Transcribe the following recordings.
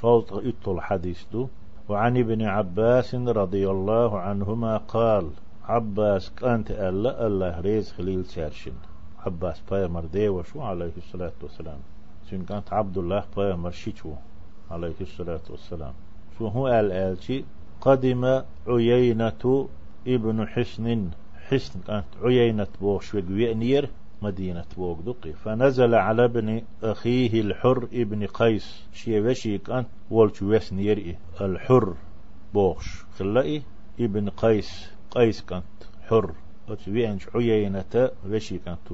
شوط اتل حديث دو. وعن ابن عباس رضي الله عنهما قال عباس كانت ألا الله ريز خليل سيرشن. عباس بايمر ديوشو عليه الصلاة والسلام. سين كانت عبد الله بايمر شيشو عليه الصلاة والسلام. شو هو الالشي قدم عيينة ابن حسن. حسن كانت عيينة بوش وينير مدينة بوغدقي فنزل على ابن أخيه الحر ابن قيس. شي وشي كانت ولش ويسنير الحر بوش خلائي ابن قيس. قيس كانت حر. وتبيعنش عيينة وشي كانت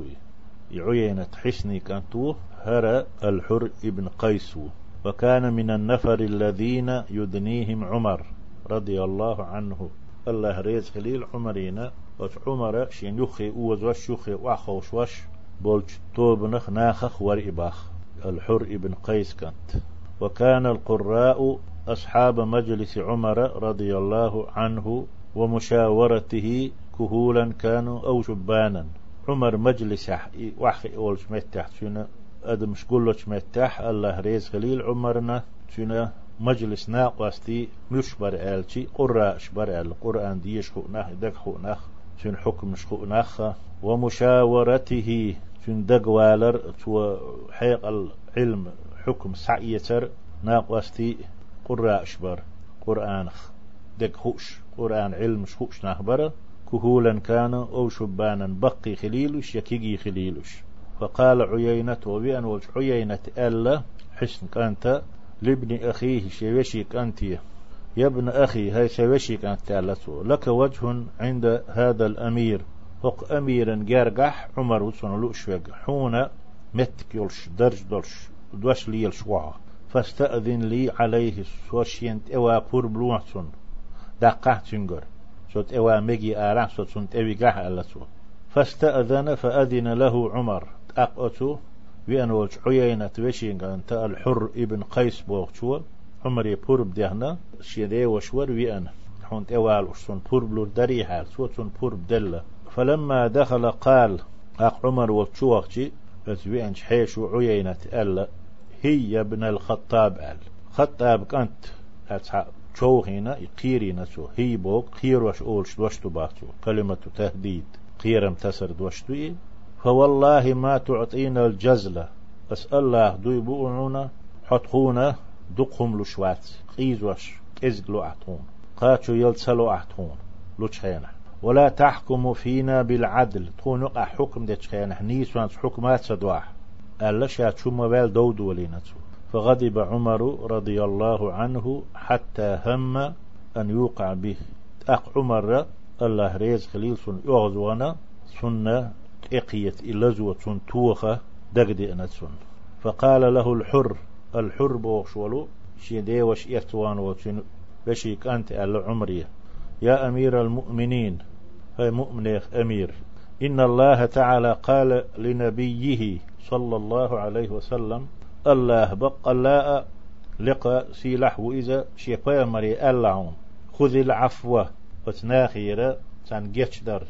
عيينة حسني كانت هر الحر ابن قيس وكان من النفر الذين يدنيهم عمر رضي الله عنه. الله ريز خليل عمرينا وش عمر شين يخي اوز وش يخي وأخوش وش بولج توبنخ ناخخ ورئباخ. الحر ابن قيس كانت. وكان القراء أصحاب مجلس عمر رضي الله عنه ومشاورته كهولا كانوا أو شبانا. عمر مجلس وحي أول شمتح شنو؟ أدمش كله شمتح الله ريز خليل عمرنا شنو؟ مجلس ناقوستي مش بر آلتي قراء شبر آل. القرآن ديش خؤناخ دك خؤناخ شن حكم شخؤناخ ومشاورته شن دقوالر تو حيق العلم حكم سعيتر ناقوستي قراء شبر قرآن دك خوش. قرآن علم شخوش نخبر كهولا كان أو شبانا بقي خليلش يكيجي خليلش فقال عيينة وبأن وجه عيينة ألا حسن كانت لابن أخيه شوشيك أنت. يا ابن أخي هاي شوشيك أنت لك وجه عند هذا الأمير. فق أميرا جارجح عمر وصن لؤشوج حون متك يلش درج دلش دوش لي الشوا فاستأذن لي عليه سوشينت إوا بور بلوحسن دقه تنجر صوت إوا مجي آرام صوت سنت إوي ألسو فاستأذن فأذن له عمر. أقأتو وين ولش عيينة وشين أنت الحر ابن قيس بوغشوا عمر يبور بدهنا شيدي وشور وين حونت اوال وشون بور بلور دري حال سوت سون بور بدلة فلما دخل قال أق عمر وشوغشي وين حيش عيينة ألا هي ابن الخطاب أل. خطاب كانت أتصحاب شو هنا يقيري نسو هي بوك قير وش أولش دوشتو باكتو كلمة تهديد قيرم تسر دوشتو فوالله ما تعطينا الجزلة. أسأل الله دوي بؤنونا حطخونا دقهم لشوات قيز وش كزق أحتون قاتشو يلتسلو أحتون لوشخينا ولا تحكم فينا بالعدل. تونق حكم دي تشخينا نيس وانس حكمات سدواح ألا شات شو موال دود ولينتو فغضب عمر رضي الله عنه حتى هم أن يوقع به. أق عمر الله ريز خليل سن. يغزونا سنة إقيت إلزوة توخة دقدي أنتسون فقال له الحر الحر بوغشولو شيدي وش إرتوان وتن بشيك أنت على عمري يا أمير المؤمنين هاي مؤمنيخ أمير إن الله تعالى قال لنبيه صلى الله عليه وسلم الله بقى لا لقى سيلح وإذا شيقا مري ألعون. خذ العفو وتناخير تان جيتشدر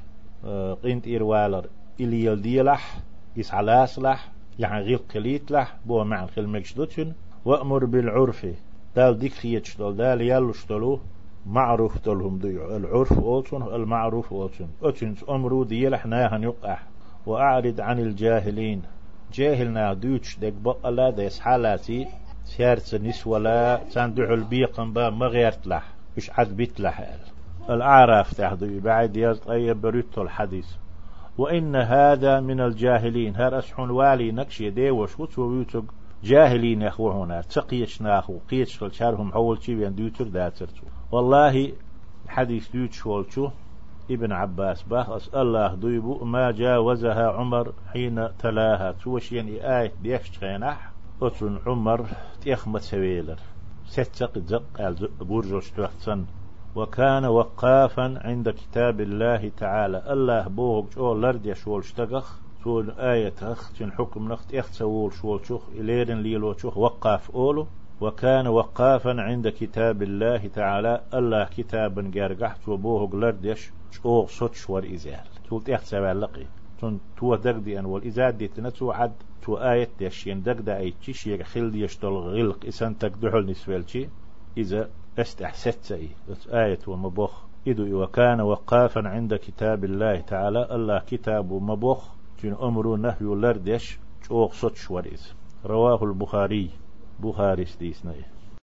آه، قنت إروالر إلي يلديلح يسعلاس لح يعني غير قليت لح بو مع الخل مجدوتشن وأمر بالعرف. دال ديك خيتشتل دال يلوشتلو معروف تلهم دي العرف أولسون المعروف أولسون أتنس أمرو ديلح ناهن يقح وأعرض عن الجاهلين. جاهلنا دوتش دك بقى لا ديس حالاتي. سيارت نسولا تندعو البيقن با مغيرت لح. مش عد بيت لح. الأعراف تحضي بعد يزطيب بريتو الحديث. وإن هذا من الجاهلين. هر أسحون والي نكشي دي وشوت ويوتق جاهلين يخوهنا تقيش ناخو؟ قيتش شارهم حول شي بين ديوتر داترتو والله حديث ديوتش والشو ابن عباس باخ أسأل الله دويبو ما جاوزها عمر حين تلاها. توشين آية بيكش خيناح أتن عمر تيخمت سويلر ستق زق برجوش تحتسن وكان وقافا عند كتاب الله تعالى. الله بوغ شو لرد يشول اشتغخ سول آية أخ تن حكم نخت إخت سول شول شوخ إليرن ليلو شوخ وقاف أولو. وكان وقافا عند كتاب الله تعالى. الله كتابا جارجحت يش شوغ صوت شور إزال. تقول إخت لقي. تن تو دقدي أن والإزاد دي تنتو عد تو آية ديشين دق دا ايتشي شير خل يشتل غلق. إسان تك دحل نسوالشي إذا است أحسست سي آية ومبوخ إدو وكان وقافا عند كتاب الله تعالى. الله كتاب مبوخ جن أمرو نهي لردش. شوق صوت شوريز رواه البخاري. بخاري ستيسنا